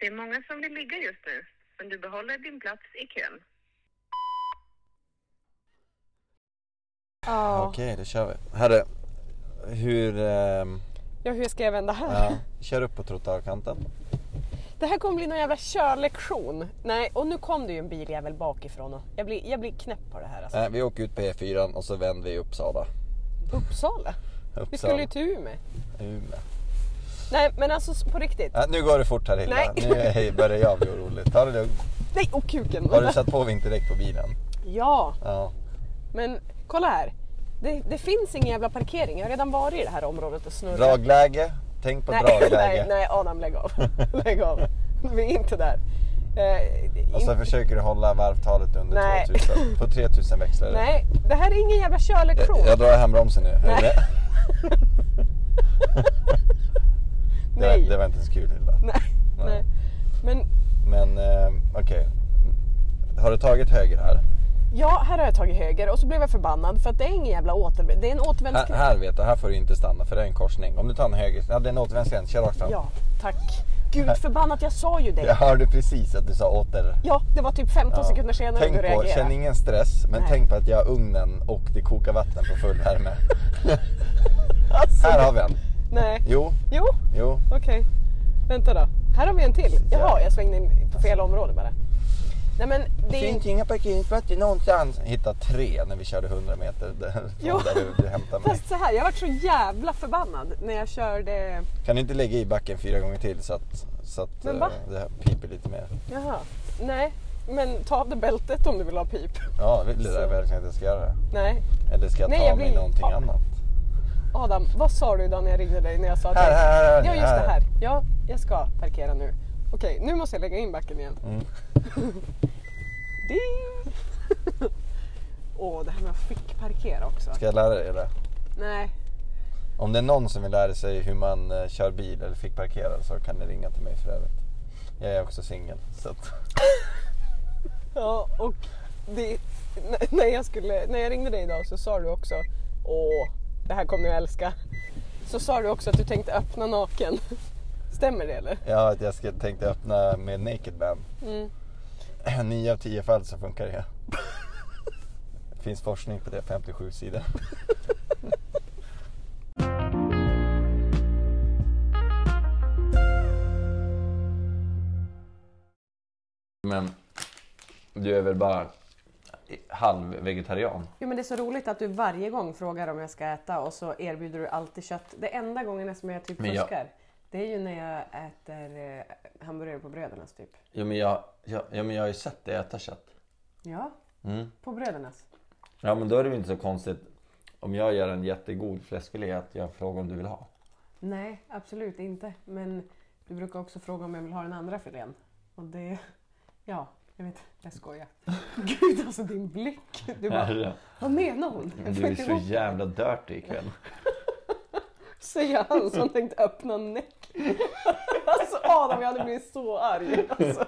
Det är många som vill ligga just nu, men du behåller din plats i kön. Ja. Okej, då kör vi. Herre, hur... ehm, ja, hur ska jag vända här? ja, kör upp på trottoarkanten. Det här kommer bli någon jävla körlektion. Nej, och nu kom det ju en biljävel bakifrån och jag blir, jag blir knäpp på det här alltså. Nej, vi åker ut på E4 och så vänder vi i Uppsala. Uppsala? Vi Uppsala. skulle ju till Umeå. Umeå. Nej, men alltså på riktigt. Ja, nu går det fort här Hilda. Nej. Nu är- börjar jag bli orolig. Ta det lugnt. Nej, och kuken. Har du satt på vinterdäck på bilen? Ja, Ja. men kolla här. Det, det finns ingen jävla parkering. Jag har redan varit i det här området och snurrat. Dragläge. Tänk på nej, dragläge. nej, nej Adam lägg av. lägg av. Vi är inte där. Eh, Och så in- försöker du hålla varvtalet under Nej. 2000. På 3000 växlar. Nej, det här är ingen jävla körlektion. Jag, jag drar handbromsen nu. Nej. Det, var, Nej. det var inte så kul Hilda. Nej, nej. Men Men eh, okej. Har du tagit höger här? ja, här har jag tagit höger och så blev jag förbannad för att det är ingen jävla åter... Det är en Här, återvändsgränd. här vet du, här får du inte stanna för det är en korsning. Om du tar en höger, ja det är en återvändsgränd, kör rakt fram. Ja, tack. Gud förbannat, jag sa ju det. Jag hörde precis att du sa åter. Ja, det var typ 15 sekunder senare Tänk du på, reagerade. känn ingen stress, men Nej. tänk på att jag har ugnen och det kokar vatten på full värme. Alltså, här har vi en. Nej. Jo, Jo, jo. okej. Vänta då. Här har vi en till. Jaha, jag svängde in på fel område bara. Nej men det är Finns inga parkeringsplatser någonstans. Hitta tre när vi körde 100 meter där, Jo. där du, du hämtade mig. Fast så här, jag var så jävla förbannad när jag körde... Kan du inte lägga i backen fyra gånger till så att, så att Men eh, va? det här piper lite mer? Jaha. Nej, men ta av dig bältet om du vill ha pip. Ja, vill det verkligen att jag ska göra det? Nej. Eller ska jag Nej, ta jag av mig någonting Ja. annat? Adam, vad sa du idag när jag ringde dig när jag sa att Här, jag- här, här, Ja, just det här. Ja, jag ska parkera nu. Okej, nu måste jag lägga in backen igen. Mm. Ding! Åh, det här med att fick parkera också. Ska jag lära dig det? Nej, Om det är någon som vill lära sig hur man eh, kör bil eller fick parkera så kan ni ringa till mig för övrigt. Jag är också singel. Så att, Ja, och det, när, jag skulle, när jag ringde dig idag så sa du också Åh, det här kommer jag älska. Så sa du också att du tänkte öppna naken. Stämmer det eller? ja, att jag ska, tänkte öppna med Naked Band. Mm. Nio av tio fall så funkar det. Det finns forskning på det, 57 sidor. Men du är väl bara halvvegetarian? Jo men det är så roligt att du varje gång frågar om jag ska äta och så erbjuder du alltid kött. Det enda gången som jag typ jag- fuskar det är ju när jag äter eh, hamburgare på brödernas typ. Ja men jag, ja, ja, men jag har ju sett dig äta kött. Ja, Mm. på brödernas. Ja men då är det väl inte så konstigt om jag gör en jättegod fläskfilé att jag frågar om du vill ha. Nej, absolut inte. Men du brukar också fråga om jag vill ha den andra filén. Och det... Ja, jag vet. Jag skojar. Gud alltså din blick. Du bara, vad menar hon? Du är så ihop det." jävla dirty ikväll. Säger han som tänkte öppna näck. Alltså Adam, jag hade blivit så arg. Alltså.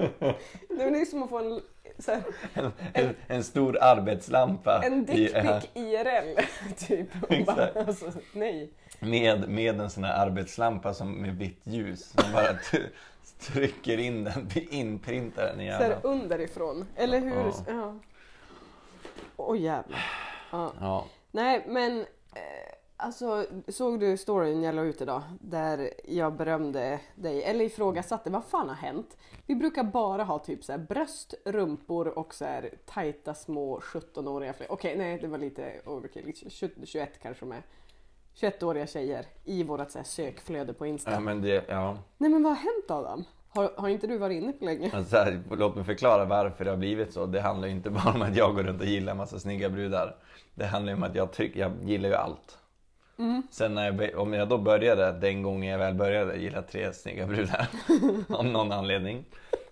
Det är som att få en, här, En, en stor arbetslampa. en dickpic IRL. Typ. Bara, alltså, nej. med, med en sån här arbetslampa som med vitt ljus. Som bara trycker in den, inprintar den i Så hjärnan. underifrån. Eller hur? Ja. Ja. Åh jävlar. Ja. Ja. Nej men eh, alltså såg du storyn jag la ut idag? Där jag berömde dig, eller ifrågasatte vad fan har hänt? Vi brukar bara ha typ så här bröst, rumpor och så här tajta små 17-åriga fler. Okej nej det var lite overkill, 20, 21 kanske med. 21-åriga tjejer i vårat så sökflöde på Insta. ja men det, ja. Nej men vad har hänt Adam? Har, har inte du varit inne på länge? Alltså, här, låt mig förklara varför det har blivit så. Det handlar ju inte bara om att jag går runt och gillar en massa snygga brudar. Det handlar ju om att jag, tycker, jag gillar ju allt. Sen när jag, om jag då började, den gången jag väl började gilla tre snygga brudar av någon anledning.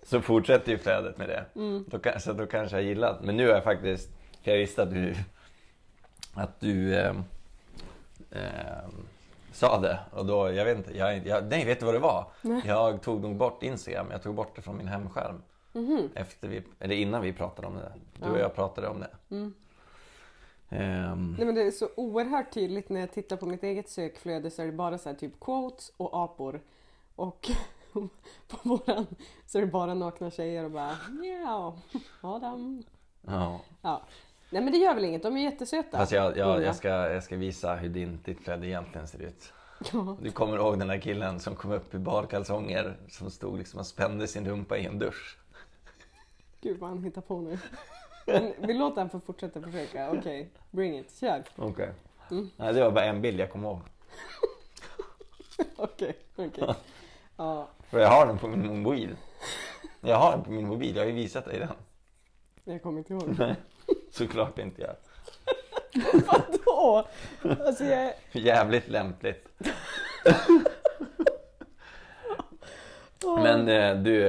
Så fortsätter ju flödet med det. Då, kan- så då kanske jag gillat. Men nu har jag faktiskt, för jag visste att du, att du ehm, ehm, sa det. Och då, jag vet inte, jag, jag, nej vet du vad det var? Jag tog nog bort Instagram, jag tog bort det från min hemskärm. Efter vi, eller innan vi pratade om det. Du och jag pratade om det. Ehm, Nej men det är så oerhört tydligt när jag tittar på mitt eget sökflöde så är det bara så typ quotes och apor. Och på våran så är det bara nakna tjejer och bara ja, Adam. Ja. Ja. Nej men det gör väl inget, de är jättesöta. Fast jag, jag, jag, ska, jag ska visa hur din, ditt klädd egentligen ser ut. Ja. Du kommer ihåg den där killen som kom upp i badkalsonger som stod liksom och spände sin rumpa i en dusch. Gud vad han hittar på nu. Men vi låter han få fortsätta försöka. Okej, bring it, kör. Okej. Mm. Nej, det var bara en bild jag kom ihåg. Okej, okej. Ja, För jag har den på min mobil. Jag har den på min mobil, jag har ju visat dig den. jag kommer inte ihåg. Nej, såklart inte jag. Vadå? Alltså jag... Jävligt lämpligt. Men eh, du,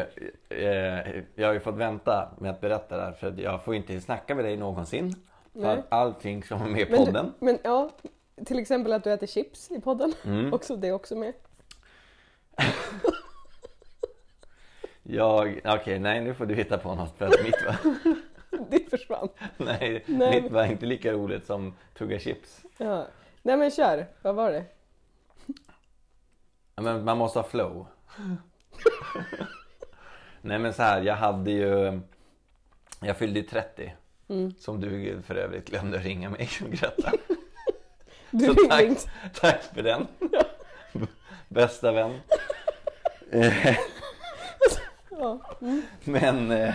eh, jag har ju fått vänta med att berätta det här för jag får inte snacka med dig någonsin. För Nej. allting ska vara med i Men, podden. du, men ja, till exempel att du äter chips i podden. Mm. Också, det är också med. Jag, okej, nej nu får du hitta på något för att mitt var, Det försvann. nej, Nej. mitt var inte lika roligt som tugga chips. Ja. Nej men kör, vad var det? Ja, Men man måste ha flow. Nej men så här, jag hade ju... Jag fyllde ju 30. Mm. Som du för övrigt glömde ringa mig och gratta. Du Så tack, tack för den. Bästa vän. Ja. Men eh,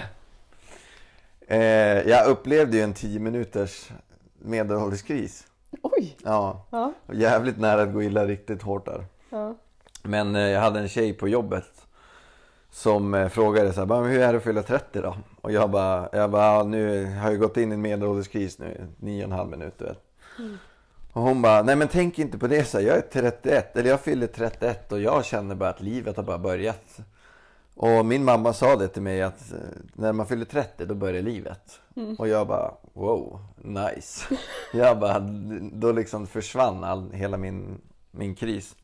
eh, jag upplevde ju en 10 minuters medelålderskris. Oj! Ja, Ja, jävligt nära att gå illa riktigt hårt där. ja. Men eh, jag hade en tjej på jobbet som eh, frågade så här, hur är det att fylla 30 då? Och jag bara, jag bara "Ja, nu har jag gått in i en medelålderskris nu, nio och en halv minut vet. Och hon bara, nej men tänk inte på det så här, jag är 31, eller jag fyller 31 och jag känner bara att livet har bara börjat. Och min mamma sa det till mig att eh, när man fyller 30 då börjar livet. Och jag bara, wow, nice. jag bara, då liksom försvann all, hela min, min kris.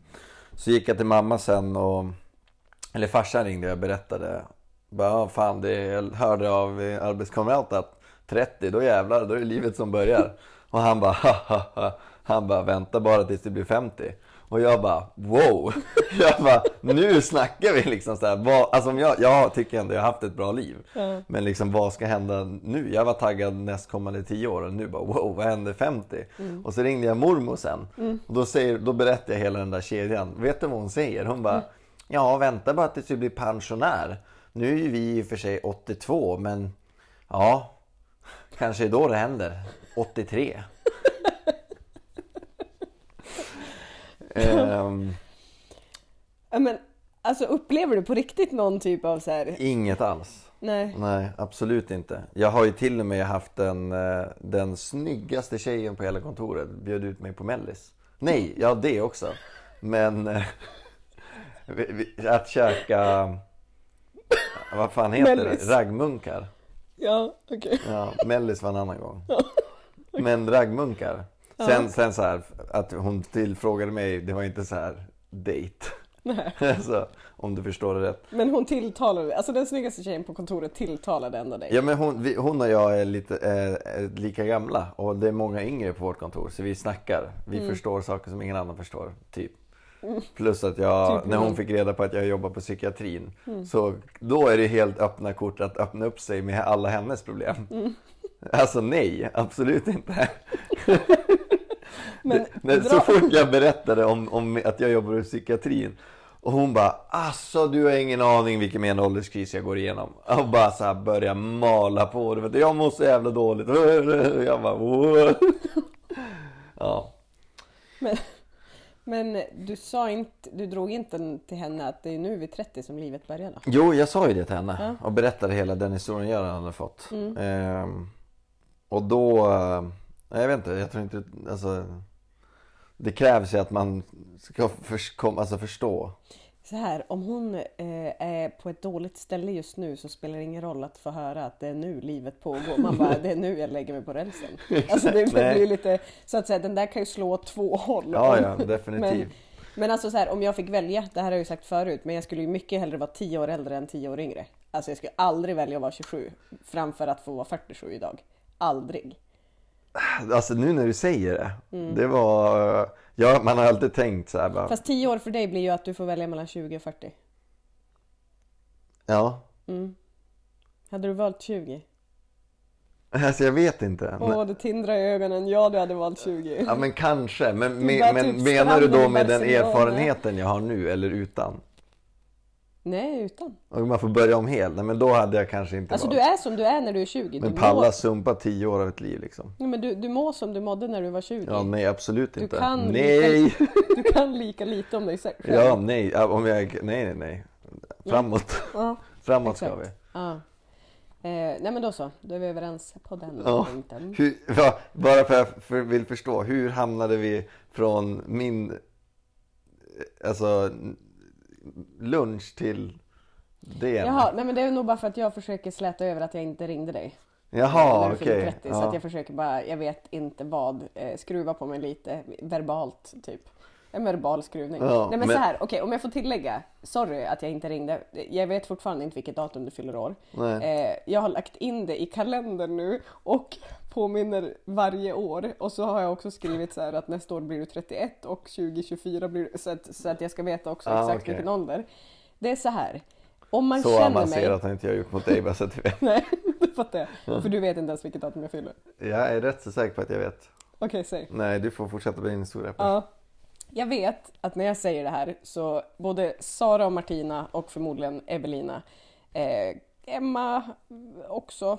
Så gick jag till mamma sen och Eller farsan ringde och jag berättade bara, "Ja, fan det, jag hörde av arbetskamrat att 30 då jävlar, då är det livet som börjar Och han bara ha, ha, ha. Han bara vänta bara tills du blir 50 Och jag bara wow Jag bara nu snackar vi liksom så här, vad, Alltså jag, jag tycker ändå jag har haft ett bra liv Ja. Men liksom vad ska hända nu? Jag var taggad nästkommande 10 år och nu bara wow, vad händer 50? Och så ringde jag mormor sen och då, säger, då berättade jag hela den där kedjan. Vet du vad hon säger? Hon bara Ja, vänta bara tills du blir pensionär. Nu är ju vi i och för sig 82 men ja, kanske är då det händer. 83. Ehm, Ja, men alltså upplever du på riktigt någon typ av så här... inget alls. Nej. Nej, absolut inte. Jag har ju till och med haft en, eh, den snyggaste tjejen på hela kontoret bjöd ut mig på mellis. Nej, ja det också. Men eh, att käka, vad fan heter Mellis. det? Raggmunkar. Ja, okej. Ja, mellis var en annan gång. Men raggmunkar. Sen, sen så här, att hon tillfrågade mig, det var inte så här date. Nej. Alltså, om du förstår det rätt. Men hon tilltalade, alltså den snyggaste tjejen på kontoret tilltalade ändå dig. Ja men hon, vi, hon och jag är lite eh, är lika gamla och det är många yngre på vårt kontor så vi snackar. Vi Mm. förstår saker som ingen annan förstår, typ. Plus att jag, Typ när hon fick reda på att jag jobbar på psykiatrin Mm. så då är det helt öppna kort att öppna upp sig med alla hennes problem. Mm. Alltså nej, absolut inte. Men Men dra- så fort jag berättade om, om att jag jobbar i psykiatrin och hon bara alltså du har ingen aning vilken medelålderskris jag går igenom. Och bara så här börjar mala på. Du vet, jag mår så jävla dåligt. Jag bara "Åh." Ja. Men, men du sa inte, du drog inte till henne att det är nu vid 30 som livet börjar då? Jo, jag sa ju det till henne och berättade hela den historien jag hade fått. Ehm, och då, eh, jag vet inte, jag tror inte, alltså det krävs ju att man ska kom, alltså förstå. Så här, om hon eh, är på ett dåligt ställe just nu så spelar det ingen roll att få höra att det är nu livet pågår. Man bara, det är nu jag lägger mig på rälsen. Alltså det blir lite, så att säga, den där kan ju slå åt två håll. Ja, ja, definitivt. Men, men alltså så här, om jag fick välja, det här har jag ju sagt förut, men jag skulle ju mycket hellre vara 10 år äldre än 10 år yngre. Alltså jag skulle aldrig välja att vara 27 framför att få vara 47 idag. Aldrig. Alltså nu när du säger det. Mm. Det var... Ja, man har alltid tänkt så här bara. Fast 10 år för dig blir ju att du får välja mellan 20 och 40. Ja. Mm. Hade du valt 20? Alltså jag vet inte. Åh, Men, det tindrar i ögonen. Ja, du hade valt 20. ja men kanske. Men, Du me, bara men typ menar du då med den erfarenheten jag har nu eller utan? Nej, utan. Om man får börja om helt? Nej men då hade jag kanske inte Alltså valt. du är som du är när du är 20. Men du palla mår... sumpa 10 år av ett liv liksom. Nej, men du, du mår som du mådde när du var 20. Ja, nej absolut Du inte. kan nej! Du kan lika lite om dig själv. Ja, nej. Ja, Om jag, nej, nej, nej. Framåt. Ja, Framåt ska exakt. vi. Ja. Eh, nej men då så, då är vi överens på den Ja. punkten. Hur, va, bara för att jag för, vill förstå, hur hamnade vi från min alltså, lunch till det? Jaha, nej men det är nog bara för att jag försöker släta över att jag inte ringde dig. Jaha okej. 30, Så att jag försöker bara, jag vet inte vad, eh, skruva på mig lite verbalt typ. En verbal skruvning. Ja, Nej men, men- så här, okej om jag får tillägga, sorry att jag inte ringde. Jag vet fortfarande inte vilket datum du fyller år. Nej. Eh, jag har lagt in det i kalendern nu och påminner varje år. Och så har jag också skrivit så här att nästa år blir du 31 och 2024 blir du, så att, så att jag ska veta också Ah, exakt okej. vilken ålder. Det är så här. Om man Så känner mig... avancerat har inte jag gjort mot dig bara så att du vet. Nej, det fattar jag. För du vet inte ens vilket datum jag fyller. Jag är rätt så säker på att jag vet. Okej, säg. Nej, du får fortsätta med din historia. Ja. Jag vet att när jag säger det här så både Sara och Martina och förmodligen Evelina, eh, Emma också,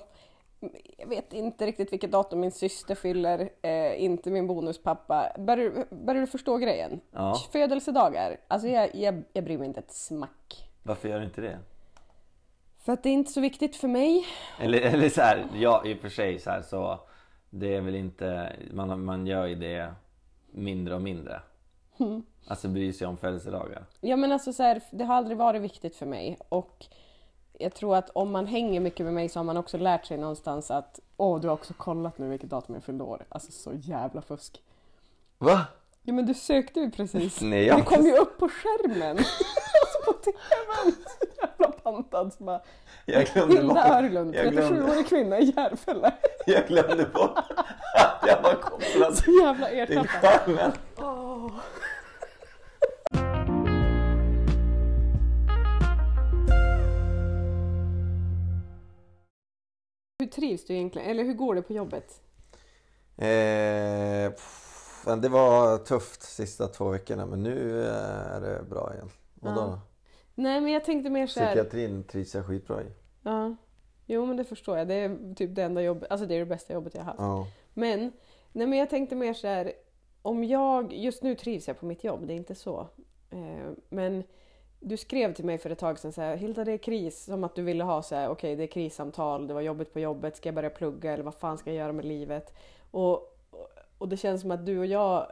jag vet inte riktigt vilket datum min syster fyller, eh, inte min bonuspappa. Börjar, börjar du förstå grejen? Ja. Födelsedagar, alltså jag, jag, jag bryr mig inte ett smack. Varför gör du inte det? För att det är inte så viktigt för mig. Eller, eller så här, ja i och för sig så här så Det är väl inte, man, man gör ju det mindre och mindre Alltså bryr sig om födelsedagar Ja men alltså så här, det har aldrig varit viktigt för mig och jag tror att om man hänger mycket med mig så har man också lärt sig någonstans att åh, du har också kollat nu vilket datum jag fyllde år. Alltså så jävla fusk. Va? Ja men du sökte ju precis. Nej, jag- Det kom ju upp på skärmen. alltså på tvn. Så jävla pantad. Så bara, Jag glömde Hilda bort Örlund, jag glömde, 37-årig kvinna i Järfälla. jag glömde bort att jag var kopplad Så jävla till ertappad. skärmen Hur trivs du egentligen? Eller hur går det på jobbet? eh, pff, Det var tufft sista två veckorna men nu eh, är det bra igen Vadå? Ja. Nej men jag tänkte mer så här. Psykiatrin trivs jag skitbra i Ja. Jo men det förstår jag. Det är typ det enda jobbet, alltså det är det bästa jobbet jag har haft. Ja, Men, nej men jag tänkte mer så här. Om jag, just nu trivs jag på mitt jobb, det är inte så. Eh, men du skrev till mig för ett tag sedan så här, Hilda det är kris, som att du ville ha så här, okej det är krissamtal, det var jobbigt på jobbet, ska jag börja plugga eller vad fan ska jag göra med livet? Och, och- det känns som att du och jag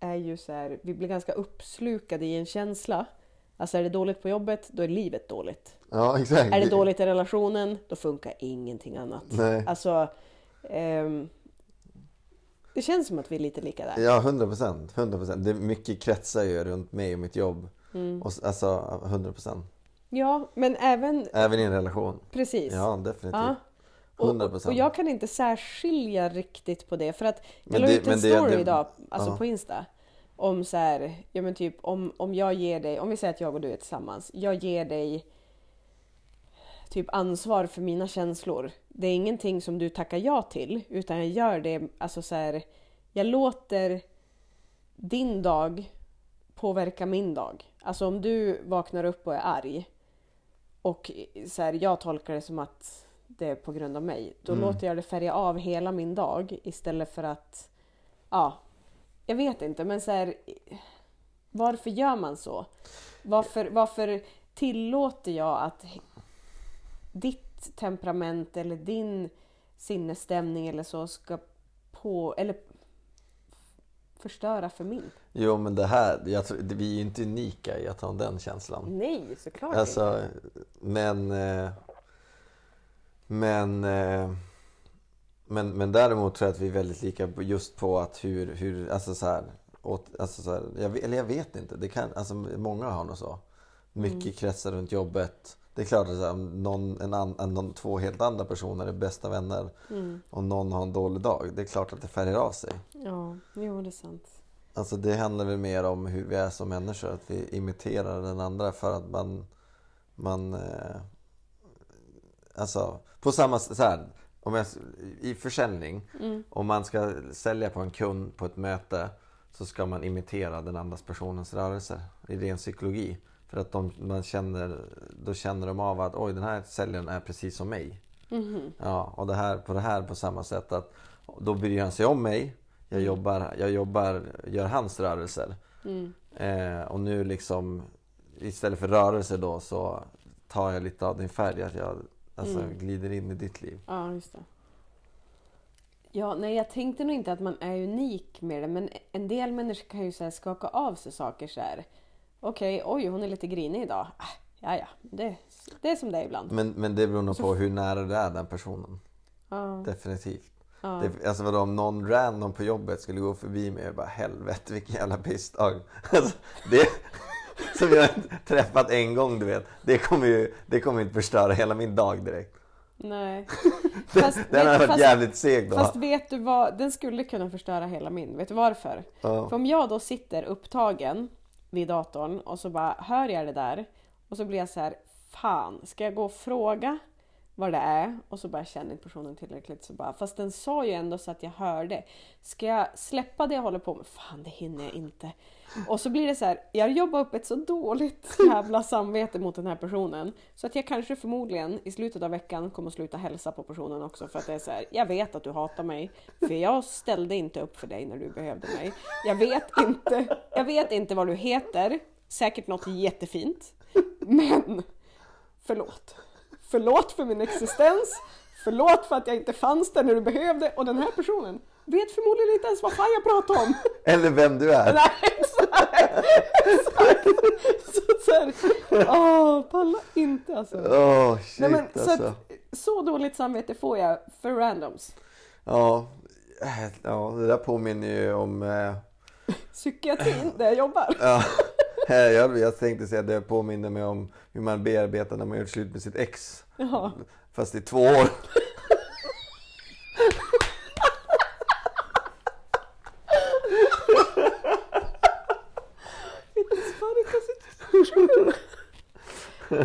är ju så här, vi blir ganska uppslukade i en känsla. Alltså är det dåligt på jobbet, då är livet dåligt. ja exakt Är det dåligt i relationen, då funkar ingenting annat. Nej. Alltså, ehm, det känns som att vi är lite lika där. Ja, 100 procent. 100 procent. Mycket kretsar ju runt mig och mitt jobb. Mm. Och, alltså 100 procent. Ja, men även Även i en relation. precis. Ja, definitivt. Ja. Och, 100 och, jag kan inte särskilja riktigt på det för att jag la ut en det- story det- idag, alltså ja. på Insta. Om så här, ja men typ om, om jag ger dig, om vi säger att jag och du är tillsammans. Jag ger dig typ ansvar för mina känslor. Det är ingenting som du tackar ja till utan jag gör det, alltså så här, jag låter din dag påverka min dag. Alltså om du vaknar upp och är arg och så här, jag tolkar det som att det är på grund av mig. Då låter jag det färga av hela min dag istället för att, ja, jag vet inte men så här, varför gör man så? Varför, varför tillåter jag att ditt temperament eller din sinnesstämning eller så ska på, eller förstöra för min? Jo, men det här, jag vi är ju inte unika i att ha den känslan. Nej, såklart inte. Alltså, men... eh, Men... eh, Men, men däremot tror jag att vi är väldigt lika just på att hur, hur alltså så här, åt, alltså så här jag, eller jag vet inte, det kan, alltså många har nog så. Mycket Mm. kretsar runt jobbet. Det är klart att om någon, en an, någon, två helt andra personer är bästa vänner Mm. och någon har en dålig dag. Det är klart att det färgar av sig. Ja, jo det är sant. Alltså det handlar väl mer om hur vi är som människor, att vi imiterar den andra för att man, man, eh, alltså på samma sätt om jag, i försäljning, om man ska sälja på en kund på ett möte så ska man imitera den andra personens rörelser i ren psykologi. För att de, man känner, då känner de av att oj den här säljaren är precis som mig. Ja, och det här, på det här på samma sätt att då bryr han sig om mig. Jag jobbar, jag jobbar, gör hans rörelser. Eh, och nu liksom istället för rörelser då så tar jag lite av din färg. Att jag alltså, glider in i ditt liv. Ja, just det. Ja, nej, jag tänkte nog inte att man är unik med det, men en del människor kan ju så skaka av sig saker så här. Okej, oj, hon är lite grinig idag. Ah, ja, ja, det, det är som det är ibland. Men, men det beror nog på hur nära du är den personen. Ja, Definitivt. ja. Det, alltså vadå, om någon random på jobbet skulle gå förbi mig och bara helvete vilken jävla pissdag. Alltså, det, som jag har träffat en gång du vet. Det kommer ju det kommer inte förstöra hela min dag direkt. Nej. Den, Fast- den har varit fast- jävligt seg då. Fast vet du vad, den skulle kunna förstöra hela min. Vet du varför? Ja. För om jag då sitter upptagen vid datorn och så bara hör jag det där? Och så blir jag så här, fan, ska jag gå och fråga vad det är? Och så bara känner inte personen tillräckligt så bara, fast den sa ju ändå så att jag hörde. Ska jag släppa det jag håller på med? Fan, det hinner jag inte. Och så blir det så här, jag jobbar upp ett så dåligt jävla samvete mot den här personen så att jag kanske förmodligen i slutet av veckan kommer att sluta hälsa på personen också för att det är så här, jag vet att du hatar mig för jag ställde inte upp för dig när du behövde mig. Jag vet inte, jag vet inte vad du heter, säkert något jättefint, men förlåt. Förlåt för min existens, förlåt för att jag inte fanns där när du behövde och den här personen vet förmodligen inte ens vad fan jag pratar om. Eller vem du är. Nej, exakt! exakt. Så, så här, åh, palla inte alltså. Åh shit Nej, men, så, alltså. att, så dåligt samvete får jag för randoms. Ja, äh, ja, det där påminner ju om... Eh, Psykiatrin där jag jobbar. ja, jag, jag tänkte säga att det påminner mig om hur man bearbetar när man gjort slut med sitt ex. Ja. Fast i två år.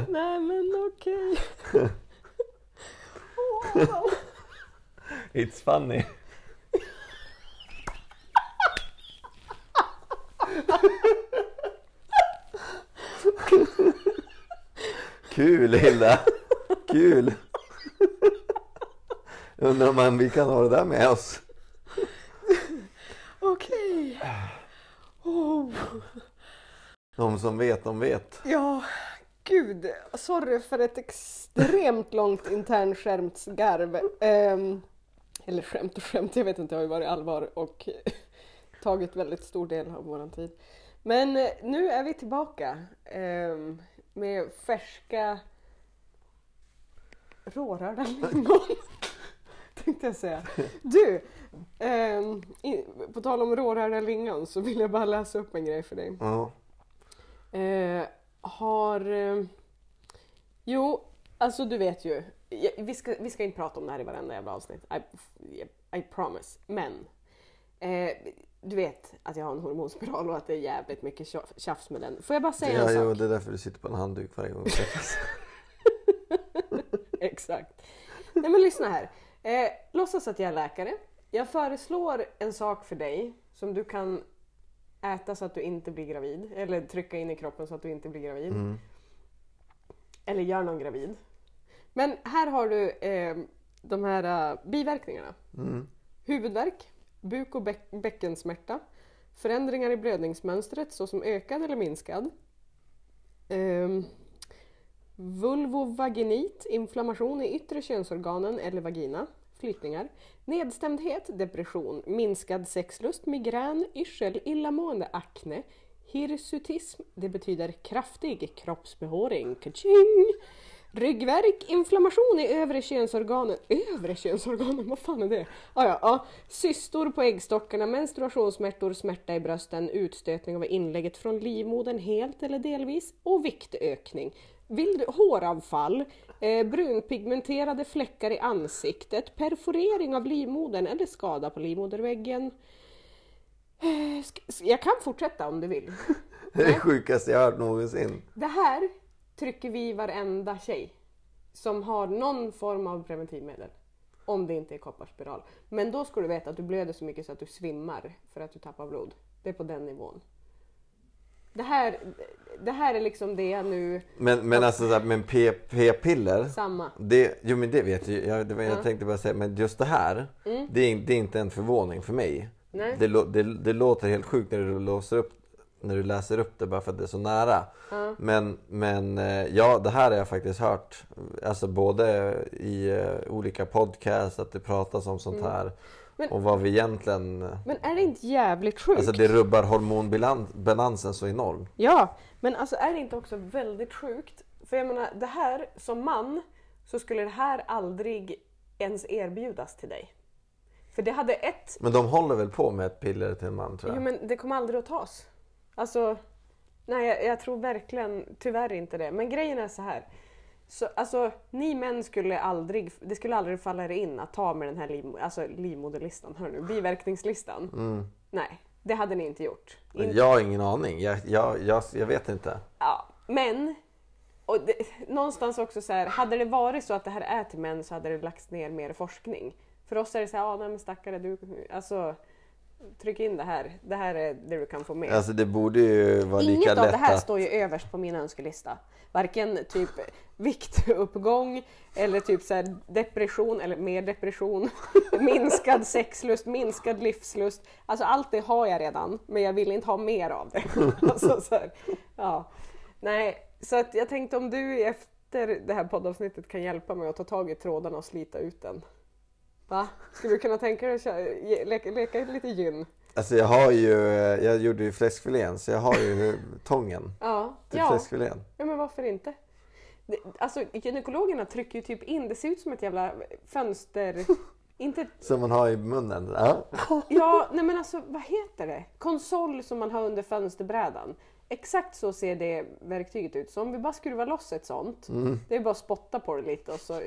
Nej men okej. Wow. It's funny. Kul Hilda! Kul! Undrar om man, vi kan ha det där med oss. Okej. Oh. De som vet, de vet. Ja, gud. Sorry för ett extremt långt internskärmsgarv. Um, eller skämt och skämt, jag vet inte, det har ju varit allvar och tagit väldigt stor del av våran tid. Men nu är vi tillbaka ehm, med färska rårörda lingon. Tänkte jag säga. Du, ehm, i, på tal om rårörda lingon så vill jag bara läsa upp en grej för dig. Ja. Eh, har... Eh, jo, alltså du vet ju. ja, Vi ska, vi ska inte prata om det här i varenda jävla avsnitt. I, I promise. Men. Du vet att jag har en hormonspiral och att det är jävligt mycket tja- tjafs med den. Får jag bara säga Ja, en jo, sak? det är därför du sitter på en handduk varje gång. Exakt. Nej men lyssna här. Eh, låtsas att jag är läkare. Jag föreslår en sak för dig som du kan äta så att du inte blir gravid. Eller trycka in i kroppen så att du inte blir gravid. Mm. Eller gör någon gravid. Men här har du eh, de här eh, biverkningarna. Mm. Huvudvärk, buk och bäckensmärta, förändringar i blödningsmönstret såsom ökad eller minskad, eh, vulvovaginit, inflammation i yttre könsorganen eller vagina, flytningar, nedstämdhet, depression, minskad sexlust, migrän, yrsel, illamående, akne, hirsutism, det betyder kraftig kroppsbehåring, kaching! Ryggvärk, inflammation i övre könsorganen. Övre könsorganen, vad fan är det? Ah, ja, ja. Cystor på äggstockarna, menstruationssmärtor, smärta i brösten, utstötning av inlägget från livmodern helt eller delvis och viktökning. Vild håravfall, eh, brunpigmenterade fläckar i ansiktet, perforering av livmodern eller skada på livmoderväggen. Eh, Jag kan fortsätta om du vill. Det är det sjukaste jag hört någonsin. Det här trycker vi varenda tjej. som har någon form av preventivmedel. Om det inte är kopparspiral. Men då ska du veta att du blöder så mycket så att du svimmar för att du tappar blod. Det är på den nivån. Det här, det här är liksom det jag nu... Men, men alltså så här, men p-piller. Samma. Det, jo men det vet jag. Jag, det var, jag Ja. tänkte bara säga, men just det här. Det, är, det är inte en förvåning för mig. Mm. Nej. Det, det, det låter helt sjukt när du låser upp när du läser upp det bara för att det är så nära. Ja. Men, men eh, ja, det här har jag faktiskt hört. Alltså både i eh, olika podcasts att det pratas om sånt här. Mm. Men- Och vad vi egentligen... Men är det inte jävligt sjukt? Alltså det rubbar hormonbalansen så enormt. Ja, men alltså är det inte också väldigt sjukt? För jag menar, det här som man så skulle det här aldrig ens erbjudas till dig. För det hade ett, Men de håller väl på med ett piller till en man tror jag. jo men det kommer aldrig att tas. Alltså, nej jag, jag tror verkligen tyvärr inte det. Men grejen är så här. Så, alltså, ni män skulle aldrig, det skulle aldrig falla er in att ta med den här liv, alltså, livmoderlistan, hör nu, biverkningslistan. Nej, det hade ni inte gjort. In- jag har ingen aning. Jag, jag, jag, jag vet inte. Ja, men och det, någonstans också så här, hade det varit så att det här är till män så hade det lagts ner mer forskning. För oss är det så här, ah, nej men stackare du, alltså tryck in det här, det här är det du kan få med. Alltså det borde ju vara lika Inget av lätt det här att... står ju överst på min önskelista. Varken typ viktuppgång eller typ så här depression eller mer depression, minskad sexlust, minskad livslust. Alltså allt det har jag redan men jag vill inte ha mer av det. alltså, så här, ja. Nej, så att jag tänkte om du efter det här poddavsnittet kan hjälpa mig att ta tag i trådarna och slita ut den. Va? Skulle du kunna tänka dig att köra- leka, leka lite gyn? Alltså jag har ju, jag gjorde ju fläskfilén så jag har ju tången Ja. till ja. fläskfilén. Ja men varför inte? Det, alltså gynekologerna trycker ju typ in, det ser ut som ett jävla fönster... inte... Som man har i munnen. Ja. Ja, nej men alltså vad heter det? Konsol som man har under fönsterbrädan. Exakt så ser det verktyget ut. Så om vi bara skruvar loss ett sånt, det är bara att spotta på det lite och så,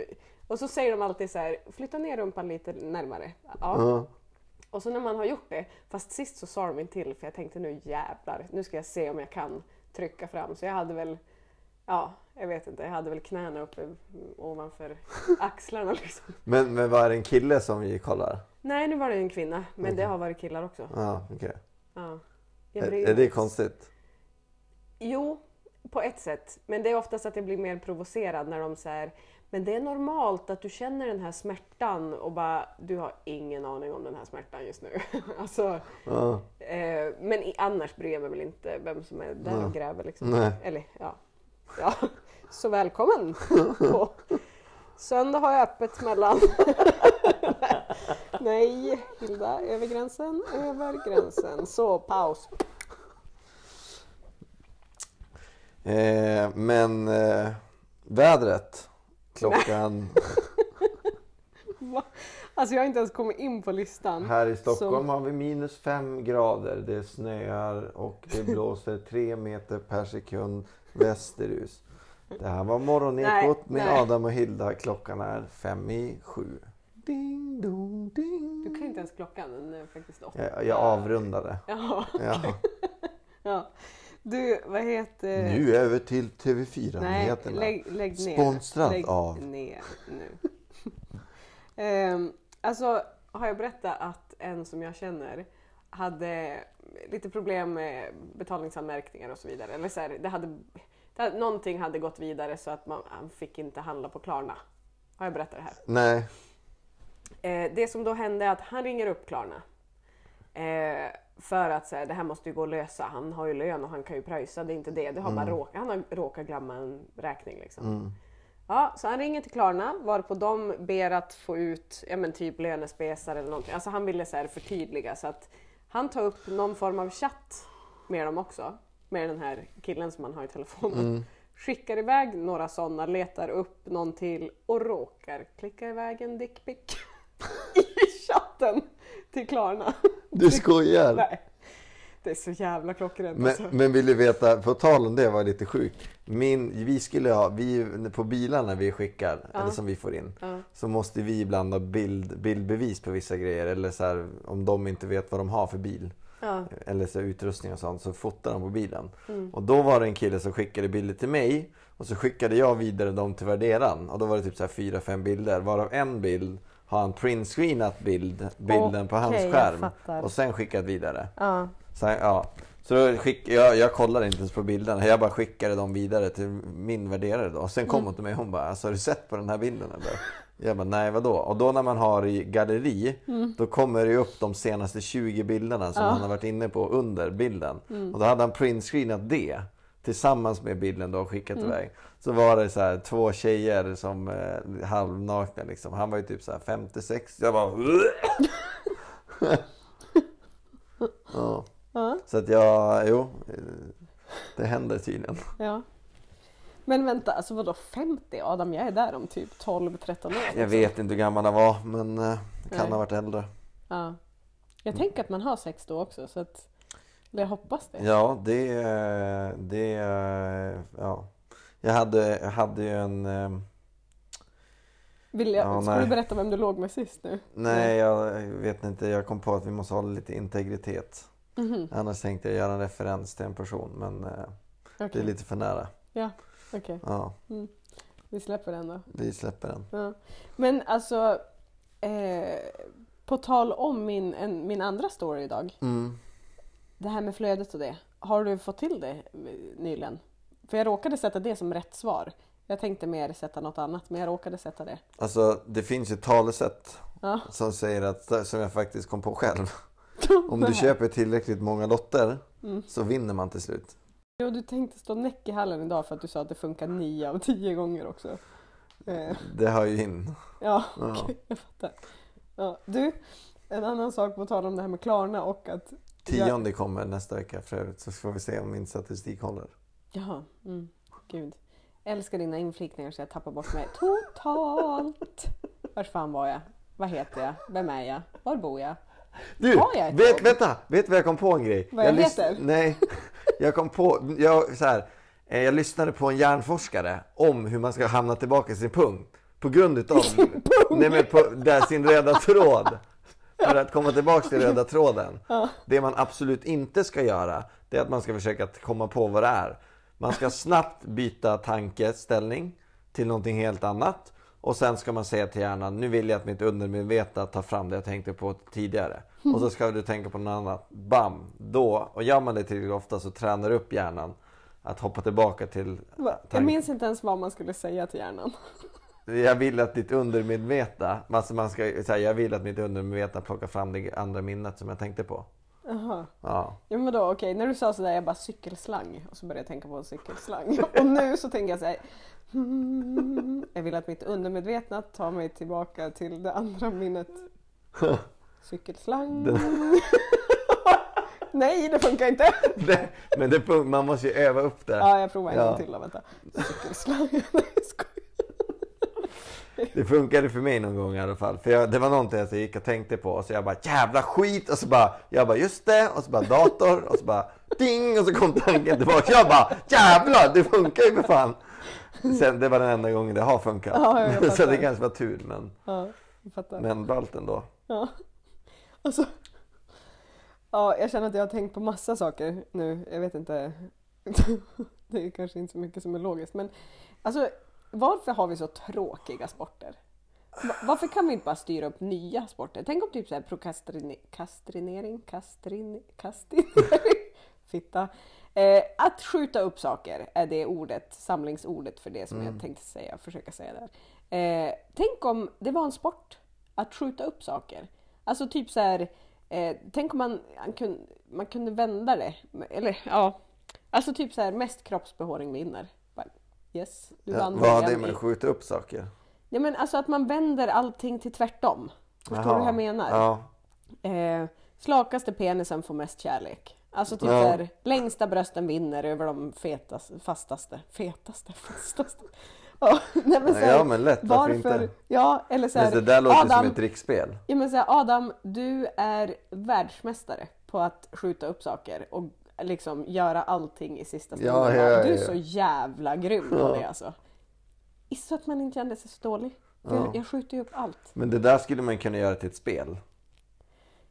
och så säger de alltid så här, flytta ner rumpan lite närmare. Ja. Ja. Och så när man har gjort det, fast sist så sa de inte till för jag tänkte nu jävlar, nu ska jag se om jag kan trycka fram. Så jag hade väl, ja, jag vet inte, jag hade väl knäna uppe ovanför axlarna liksom. Men, men var det en kille som vi kollar? Nej, nu var det en kvinna, men det har varit killar också. Ja, okej. Ja. Jag Är, är det konstigt? Jo, på ett sätt. Men det är oftast att jag blir mer provocerad när de säger men det är normalt att du känner den här smärtan och bara du har ingen aning om den här smärtan just nu. alltså, Ja. Eh, men i, annars bryr jag mig väl inte vem som är där och gräver. Liksom. Nej. Eller, ja. ja. Så välkommen! på söndag har jag öppet mellan... Nej, Hilda, över gränsen, över gränsen. Så, paus. Eh, men eh, vädret klockan? Alltså jag har inte ens kommit in på listan. här i Stockholm Som- har vi minus fem grader. Det snöar och det blåser tre meter per sekund västerut. Det här var morgonekot med nej. Adam och Hilda. Klockan är fem i sju. Ding dong ding. Du kan inte ens klockan, den är faktiskt åtta. Jag, jag avrundade. Ja, Ja. ja. Du, vad heter... Nu över till Nej, TV4-nyheterna. lägg, lägg ner. Sponsrat lägg av- ner nu. Ehm, alltså, har jag berättat att en som jag känner hade lite problem med betalningsanmärkningar och så vidare. Eller så här, det hade, det hade, någonting hade gått vidare så att man, han fick inte handla på Klarna. Har jag berättat det här? Nej. Eh, det som då hände är att han ringer upp Klarna. Eh, för att säga det här måste ju gå att lösa. Han har ju lön och han kan ju pröjsa. Det är inte det. det har bara råkat, han har råkat glömma en räkning. Liksom. Ja, så han ringer till Klarna varpå de ber att få ut ja, men typ lönespesar eller någonting. Alltså han ville så här förtydliga så att han tar upp någon form av chatt med dem också. Med den här killen som man har i telefonen. Skickar iväg några sådana, letar upp någon till och råkar klicka iväg en dickpic i chatten till Klarna. Du skojar? Nej, det är så jävla klockrent Men, alltså. men vill du veta, på tal om det var lite sjukt. Min, vi skulle ha, vi, på bilarna vi skickar, eller som vi får in, Ja. så måste vi ibland ha bild, bildbevis på vissa grejer. Eller så här, om de inte vet vad de har för bil. Ja. eller så utrustning och sånt, så fotade de på bilen. Mm. Och då var det en kille som skickade bilder till mig och så skickade jag vidare dem till värderaren. Och då var det typ så här fyra, fem bilder, varav en bild har han printscreenat bild, bilden på hans Okej, jag skärm fattar. och sen skickat vidare. Ja. Så, ja. så då skick, jag, jag kollade inte ens på bilderna, jag bara skickade dem vidare till min värderare då. Och sen kom Mm. hon till mig och hon bara, alltså, har du sett på den här bilden eller? Jag bara, nej vadå? Och då när man har i galleri, då kommer det upp de senaste 20 bilderna som Mm. Mm. han har varit inne på under bilden. Och då hade han printscreenat det tillsammans med bilden då och skickat Mm. iväg. Så var det så här, två tjejer som eh, halvnakna liksom. Han var ju typ så här 56. Jag bara... ja. Ja. Så att jag, jo. Det händer tydligen. ja. Men vänta, alltså vadå 50? Adam, jag är där om typ 12-13 år. Jag liksom. vet inte hur gammal han var men eh, kan Nej. ha varit äldre. Ja. Jag tänker att man har sex då också så att eller jag hoppas det. Ja, det, det, ja. Jag hade, jag hade ju en, eh, Vill jag, Ja, ska nej. du berätta vem du låg med sist nu? nej jag vet inte, jag kom på att vi måste hålla lite integritet. Mhm, Annars tänkte jag göra en referens till en person men eh, det är lite för nära. Ja, okej. Ja, Vi släpper den då. vi släpper den. Ja. Men alltså, eh, på tal om min, en, min andra story idag. Mm. Det här med flödet och det. Har du fått till det nyligen? För jag råkade sätta det som rätt svar. Jag tänkte mer sätta något annat, men jag råkade sätta det. Alltså det finns ju ett talesätt Ja. som säger att, som jag faktiskt kom på själv. Om du köper tillräckligt många lotter Mm. så vinner man till slut. Jo, du tänkte stå näck i hallen idag för att du sa att det funkar nio av tio gånger också. Eh, Det har ju in. ja, okej, jag fattar. Ja, du, en annan sak på tal om det här med Klarna och att... Tionde kommer nästa vecka för övrigt så får vi se om min statistik håller. Jaha, mm, gud. Älskar dina inflikningar så jag tappar bort mig totalt. Vars fan var jag? Vad heter jag? Vem är jag? Var bor jag? Du, Har jag ett vet, jobb? vänta! Vet du vad jag kom på en grej? Vad jag lys- heter? Nej, jag kom på, jag, så här, eh, jag lyssnade på en hjärnforskare om hur man ska hamna tillbaka i sin punkt. På grund utav, nej men på, där sin röda tråd. För att komma tillbaka till röda tråden. Det man absolut inte ska göra, det är att man ska försöka komma på vad det är. Man ska snabbt byta tankeställning till någonting helt annat. Och sen ska man säga till hjärnan, nu vill jag att mitt undermedvetna tar fram det jag tänkte på tidigare. Och så ska du tänka på något annat. Bam! Då, och gör man det tillräckligt ofta så tränar upp hjärnan att hoppa tillbaka till Va? Jag minns inte ens vad man skulle säga till hjärnan. Jag vill att ditt undermedvetna, alltså man ska säga, jag vill att mitt undermedvetna plockar fram det andra minnet som jag tänkte på. Jaha. Ja. Ja men då okej, när du sa sådär jag bara cykelslang och så började jag tänka på en cykelslang. Och nu så tänker jag såhär hmm, Jag vill att mitt undermedvetna tar mig tillbaka till det andra minnet. Cykelslang. Nej det funkar inte! Det, men det, man måste ju öva upp det. Ja jag provar en Ja. gång till då, vänta. Cykelslang. Nej. Det funkade för mig någon gång i alla fall. För jag, det var någonting jag gick och tänkte på och så jag bara jävla skit och så bara jag bara just det och så bara dator och så bara ding och så kom tanken tillbaka. Jag bara jävlar det funkar ju för fan. Sen, det var den enda gången det har funkat. Ja, så det kanske var tur men, Ja, men ballt ändå. Ja. Alltså, ja, jag känner att jag har tänkt på massa saker nu. Jag vet inte. Det är kanske inte så mycket som är logiskt. Men alltså, varför har vi så tråkiga sporter? Va- Varför kan vi inte bara styra upp nya sporter? Tänk om typ så här prokrastrinering, kastrinering, kastrin, kastinering, fitta. Eh, att skjuta upp saker är det ordet, samlingsordet för det som jag tänkte säga, försöka säga där. Eh, tänk om det var en sport att skjuta upp saker. Alltså typ så här, eh, tänk om man, man, kunde, man kunde vända det. Eller ja, alltså typ så här mest kroppsbehåring vinner. Yes, du Ja, vann vad har det med att skjuta upp saker? Ja men alltså att man vänder allting till tvärtom. Förstår du Jaha. hur jag menar? Ja. Eh, slakaste penisen får mest kärlek. Alltså typ Ja. såhär, längsta brösten vinner över de fetaste, fastaste, fetaste, fastaste. Nej men här, Ja, men lätt, varför varför? inte? Ja, eller så Men här, det där låter Adam, som ett drickspel. ja, men så här, Adam, du är världsmästare på att skjuta upp saker och liksom göra allting i sista stunden. Ja, ja, ja, Du är ja. så jävla grym på Ja. det alltså. Så att man inte kände sig så dålig. Ja. jag, jag skjuter ju upp allt. Men det där skulle man kunna göra till ett spel.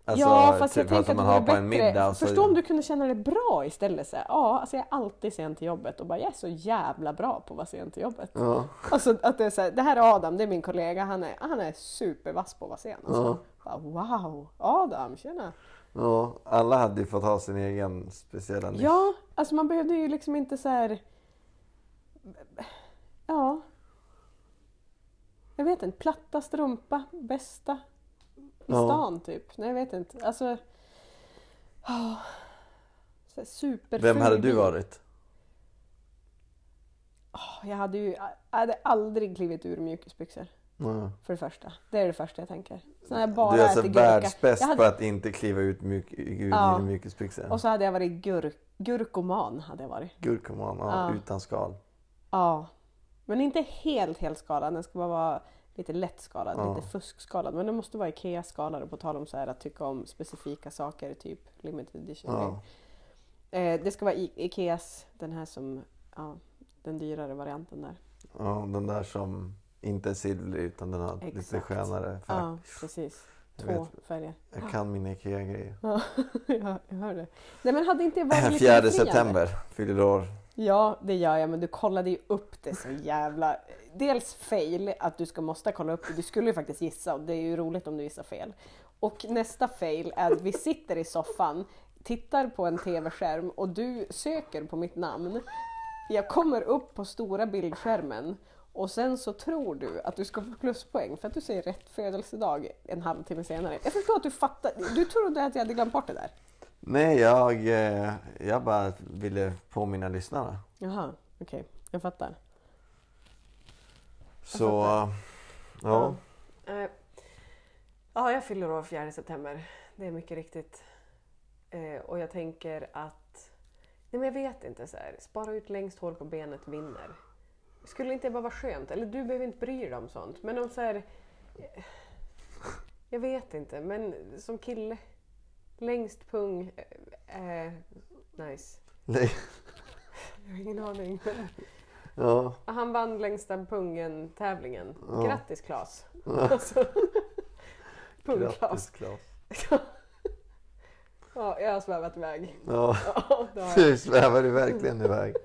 Alltså, ja fast typ jag tänker som att man har på en bättre. middag. så- Förstå om du kunde känna dig bra istället. Så här, ja, alltså jag är alltid sen till jobbet och bara jag är så jävla bra på att vara sen till jobbet. Ja. Alltså att det är så här, det här är Adam, det är min kollega, han är, han är supervass på att vara sen. Alltså. Bara, wow, Adam, tjena! Ja, alla hade ju fått ha sin egen speciella nisch. Ja, alltså man behövde ju liksom inte så här. Ja. Jag vet inte, platta strumpa, bästa i Ja. stan typ. Nej jag vet inte. Alltså. Oh, superful Vem hade du varit? Åh, Jag hade ju jag hade aldrig klivit ur mjukisbyxor. Ja. För det första. Det är det första jag tänker. Sen jag bara Du är alltså världsbäst hade- på att inte kliva ut mjuk, ur Ja. mjukisbyxor. Och så hade jag varit gur, gurkoman. Hade jag varit. Gurkoman, ja, Ja. utan skal. Ja. Men inte helt helt skalad. Den ska bara vara lite lätt skalad. Ja. Lite fuskskalad. Men den måste vara Ikea skalad. Och på tal om så här att tycka om specifika saker. Typ limited edition. Ja. Eh, det ska vara I- Ikeas. Den här som, ja, den dyrare varianten där. Ja, den där som inte är silvrig utan den har lite Exakt. skönare färg. Ja, precis. Jag Två vet. färger. Jag kan mina IKEA-grejer. Ja, ja, jag hör det. Nej men hade inte det varit lite 4 befriande? september fyller du år. Ja, det gör jag, men du kollade ju upp det så jävla... Dels fail, att du ska måste kolla upp det. Du skulle ju faktiskt gissa och det är ju roligt om du gissar fel. Och nästa fail är att vi sitter i soffan, tittar på en tv-skärm och du söker på mitt namn. Jag kommer upp på stora bildskärmen och sen så tror du att du ska få pluspoäng för att du säger rätt födelsedag en halvtimme senare. Jag förstår att du fattar. Du trodde att jag hade glömt bort det där. Nej, jag, eh, jag bara ville påminna lyssnarna. Jaha, okej. Jag fattar. Så, ja. Eh, Ja, jag fyller år 4 september. Det är mycket riktigt. Eh, och jag tänker att... Nej men jag vet inte. så här. Spara ut längst hår på benet vinner. Skulle inte det bara vara skönt? Eller du behöver inte bry dig om sånt. Men om så här... eh, Jag vet inte, men som kille. Längst pung är nice. Nej. Jag har ingen aning. Ja, Han vann längsta pungen-tävlingen. Ja. Grattis Klas! Alltså, Pung-Klas. Ja, jag har svävat iväg. Ja, Ja, du svävar ju verkligen iväg.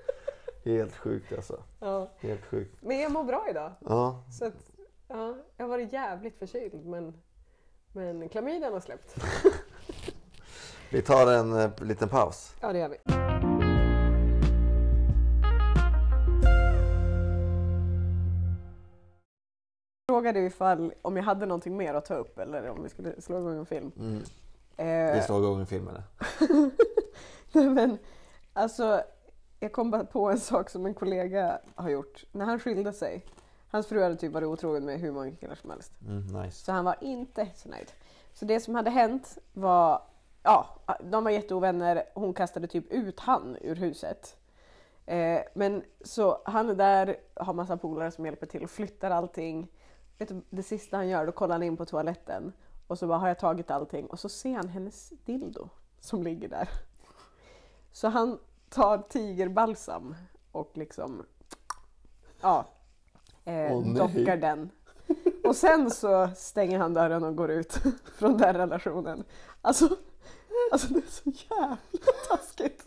Helt sjukt alltså. Ja. Helt sjukt. Men jag mår bra idag. Ja, Så att, ja, jag har varit jävligt förkyld men, men klamydian har släppt. vi tar en eh, liten paus. Ja, det gör vi. Frågade ifall om jag hade någonting mer att ta upp eller om vi skulle slå igång en film. Mm. Eh, Vi slår igång filmen. Nej, men alltså, jag kom bara på en sak som en kollega har gjort. När han skilde sig, hans fru hade typ varit otrogen med hur många killar som helst. Mm, nice. Så han var inte så nöjd. Så det som hade hänt var, ja, de var jätteovänner. Hon kastade typ ut han ur huset. Eh, men så han är där, har massa polare som hjälper till och flyttar allting. Vet du, det sista han gör, då kollar han in på toaletten och så bara har jag tagit allting och så ser han hennes dildo som ligger där. Så han tar tigerbalsam och liksom, ja, eh, Åh, nej. dockar den. Och sen så stänger han dörren och går ut från den relationen. Alltså, alltså det är så jävla taskigt.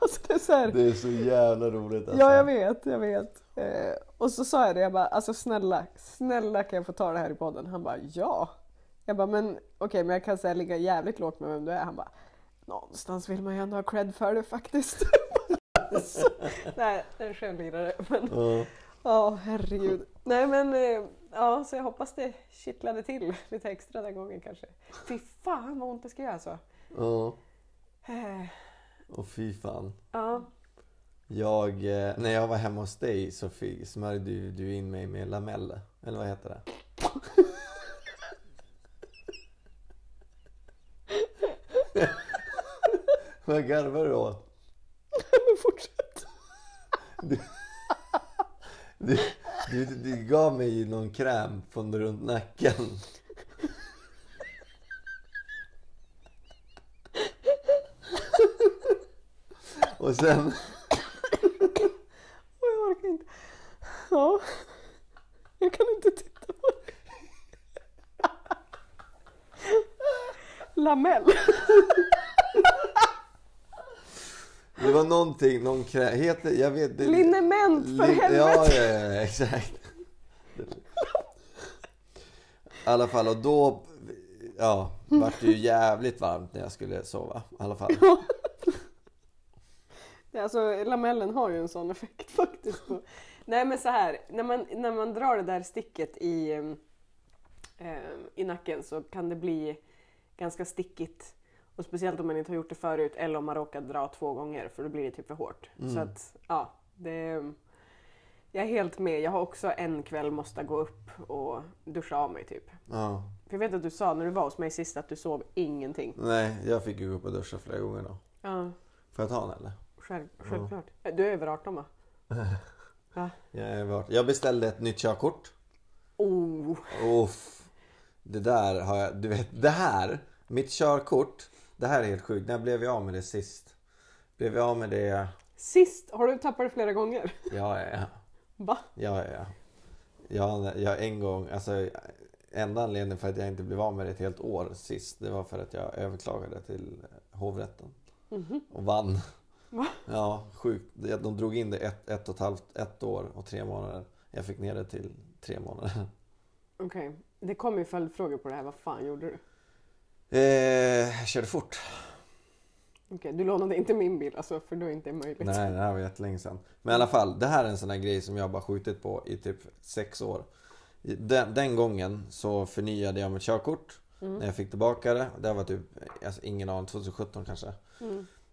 Alltså det är så här, Det är så jävla roligt alltså. Ja, jag vet, jag vet. Eh, och så sa jag det, jag bara, alltså snälla, snälla kan jag få ta det här i podden? Han bara, ja. Jag bara, men okej, men jag kan säga ligga jävligt lågt med vem du är. Han bara, någonstans vill man ju ändå ha cred för det faktiskt. så, nej, en självlirare. Men Ja. ja, herregud. Nej men, eh, ja, så jag hoppas det kittlade till lite extra den gången kanske. Fy fan vad ont det ska göra så. Ja. Eh, Och fy fan. Ja, Jag, eh, när jag var hemma hos dig så smörjde du, in mig med lamelle. Eller vad heter det? vad garvar du åt? fortsätt. Du, du, du, du gav mig någon kräm från runt nacken. Och sen, Och jag orkar inte. Ja. Jag kan inte titta på det. lamell. Det var någonting, någon krä... Heter, jag vet det, Linnement för Lin- helvete! Ja, ja, ja, exakt. I alla fall, och då ja, vart det ju jävligt varmt när jag skulle sova. I alla fall. Ja, Alltså lamellen har ju en sån effekt faktiskt. Nej men så här, när man, när man drar det där sticket i, eh, i nacken så kan det bli ganska stickigt. Och speciellt om man inte har gjort det förut eller om man råkar dra två gånger för då blir det typ för hårt. Så att ja, det, jag är helt med. Jag har också en kväll måste gå upp och duscha av mig typ. Ja. För jag vet att du sa när du var hos mig sist att du sov ingenting. Nej, jag fick ju gå upp och duscha flera gånger då. Ja, Får jag ta en eller? själv, självklart. Du är över 18 va? Va? Jag, är vart- jag beställde ett nytt körkort. Oh. Uff. Det där har jag, du vet, det här, mitt körkort, det här är helt sjukt. När blev jag av med det sist? Blev jag av med det, Sist, har du tappat det flera gånger? ja, ja, ja. Va? Ja, ja, ja. Jag en gång, alltså enda anledningen för att jag inte blev av med det ett helt år sist, det var för att jag överklagade till hovrätten. Och vann. Va? Ja, sjukt. De drog in det ett, ett och ett halvt, ett år och tre månader. Jag fick ner det till tre månader. Okej, det kommer ju följdfrågor på det här. Vad fan gjorde du? Eh, jag körde fort. Okej, du lånade inte min bil alltså, för då är inte möjligt. Nej, det här var jättelänge sedan. Men i alla fall, det här är en sån här grej som jag bara skjutit på i typ sex år. Den, den gången så förnyade jag mitt körkort. När jag fick tillbaka det. Det var typ, alltså ingen aning, 2017 kanske.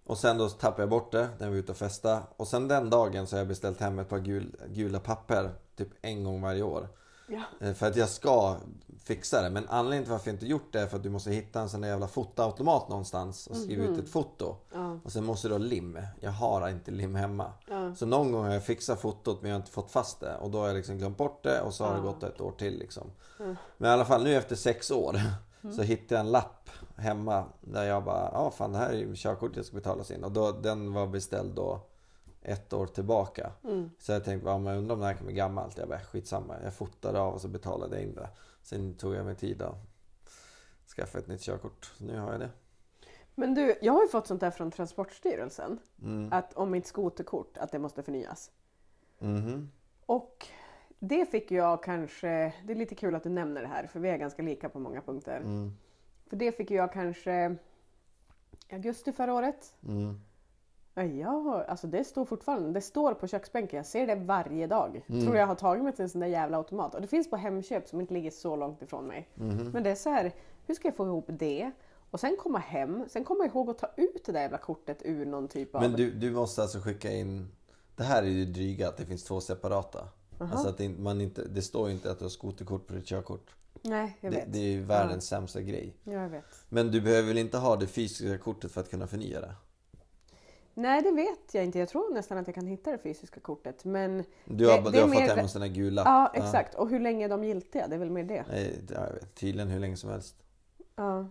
Och sen då tappade jag bort det när vi var ute och festa. Och sen den dagen så har jag beställt hem ett par gul, gula papper. Typ en gång varje år. Ja. Eh, För att jag ska fixa det. Men anledningen till varför jag inte gjort det är för att du måste hitta en sån där jävla fotoautomat någonstans och skriva ut ett foto. Ja. Och sen måste du ha lim. Jag har inte lim hemma. Ja. Så någon gång har jag fixat fotot men jag har inte fått fast det. Och då har jag liksom glömt bort det och så har det gått ett år till liksom. Men i alla fall nu efter sex år Mm. så hittade jag en lapp hemma där jag bara, ja fan det här är ju körkortet jag ska betalas in. Och då, den var beställd då ett år tillbaka. Mm. Så jag tänkte, ja, men undrar om det här kan bli gammalt. Jag bara, skitsamma. Jag fotade av och så betalade jag in det. Sen tog jag mig tid att skaffa ett nytt körkort. Så nu har jag det. Men du, jag har ju fått sånt där från Transportstyrelsen. Mm. Att om mitt skoterkort, att det måste förnyas. Mhm. Och det fick jag kanske, det är lite kul att du nämner det här för vi är ganska lika på många punkter. Mm. För det fick jag kanske i augusti förra året. Mm. Ja, jag har, alltså det står fortfarande, det står på köksbänken, jag ser det varje dag. Mm. Tror jag har tagit mig till en sån där jävla automat. Och det finns på Hemköp som inte ligger så långt ifrån mig. Mhm. Men det är så här, hur ska jag få ihop det? Och sen komma hem, sen komma ihåg att ta ut det där jävla kortet ur någon typ av... Men du, du måste alltså skicka in... Det här är ju dryga att det finns två separata. Alltså att det, man inte, det står ju inte att du har skoterkort på ditt körkort. Nej, jag Det, vet. det är ju världens sämsta grej. Ja, jag vet. Men du behöver väl inte ha det fysiska kortet för att kunna förnya det? Nej, det vet jag inte. Jag tror nästan att jag kan hitta det fysiska kortet. Men Du har, det, du har är fått hem en sån här gul lapp? Ja, exakt. Och hur länge är de giltiga? Det är väl mer det. Nej, det- vet, tydligen hur länge som helst. Ja.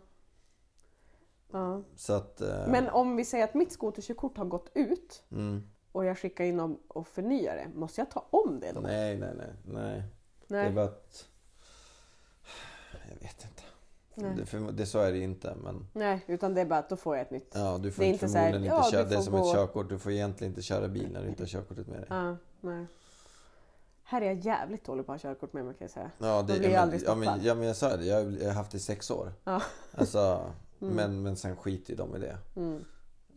ja. Så att... eh, Men om vi säger att mitt skoterkörkort har gått ut Mm, och jag skickar in dem och förnyar det. Måste jag ta om det då? nej, nej, nej, nej. Det är Nej. bara att... Nej. Det, för, det så är det inte men... Nej, utan det är bara att då får jag ett nytt. Ja, du får Det är inte inte så här, förmodligen ja, inte du köra. Det är som gå- ett körkort. Du får egentligen inte köra bil när du inte har körkortet med dig. Ja, nej. Här är jag jävligt dålig på att ha körkort med mig kan jag säga. Ja, det, blir jag men, aldrig ja, men, ja, men jag sa det. Jag, har- haft det i sex år. Ja. Alltså, men, men sen skiter ju de i det. Mm.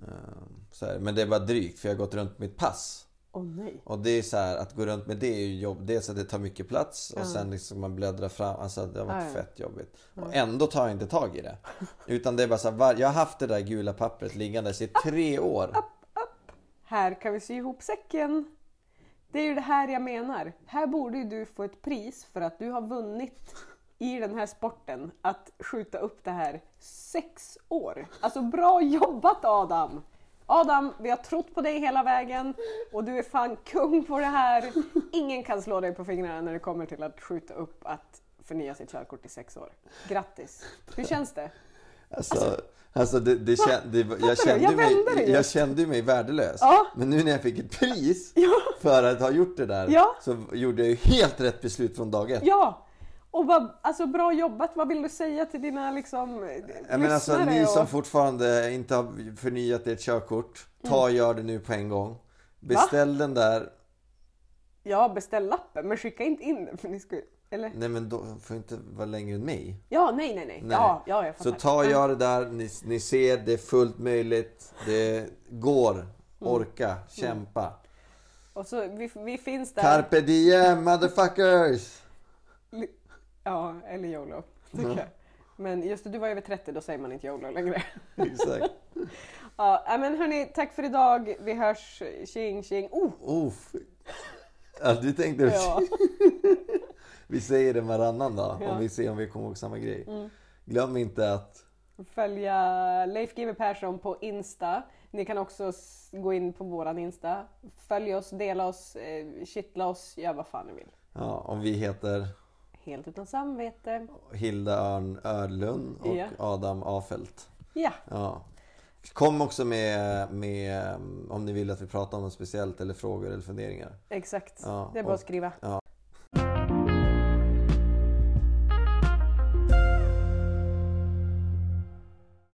Ehm, Så är det. Men det är bara drygt för jag har gått runt mitt pass. Åh nej. Och det är så här, att gå runt med det är ju jobb. Dels att det tar mycket plats och sen liksom man bläddrar fram. Alltså det har varit ja. fett jobbigt. Och ändå tar jag inte tag i det. Utan det är bara så här, jag har haft det där gula pappret liggandes i tre år. Här kan vi sy ihop säcken. Det är ju det här jag menar. Här borde ju du få ett pris för att du har vunnit i den här sporten att skjuta upp det här sex år. Alltså bra jobbat Adam! Adam, vi har trott på dig hela vägen och du är fan kung på det här. Ingen kan slå dig på fingrarna när det kommer till att skjuta upp att förnya sitt körkort i sex år. Grattis! Hur känns det? Alltså, alltså det, det, kän, det, jag, kände Jag mig, jag kände mig värdelös. Ja. Men nu när jag fick ett pris Ja. för att ha gjort det där Ja. så gjorde jag ju helt rätt beslut från dag ett. Ja! Och vad, alltså bra jobbat, vad vill du säga till dina liksom Ja, men alltså, lyssnare ni och- som fortfarande inte har förnyat ert körkort, ta och gör det nu på en gång. Beställ den där, Ja, beställ lappen men skicka inte in den för ni ska eller? nej men då får inte vara längre än mig. Ja, nej, nej, nej. Nej. Ja, ja, jag Så fattar. ta och gör det där, ni, ni ser det är fullt möjligt, det går, Mm. orka, kämpa. Och så vi, vi finns där. Carpe diem motherfuckers! Ja, eller YOLO. Tycker jag. Men just det, du var över 30, då säger man inte YOLO längre. Exakt. Ja, äh, men hörni, tack för idag. Vi hörs. Tjing tjing. Oh! Uff. Ja, du tänkte... Ja. Vi säger det varannan då, Ja. Mm. om vi ser om vi kommer ihåg samma grej. Glöm inte att Följa Leif GW Persson på Insta. Ni kan också gå in på våran Insta. Följ oss, dela oss, eh, kittla oss, gör vad fan ni vill. Ja, om vi heter Helt utan samvete. Hilda Örn Ödlund och Ja. Adam Afelt. Ja, Ja. Kom också med, med om ni vill att vi pratar om något speciellt eller frågor eller funderingar. exakt. Ja, det är bara att och- skriva. Ja.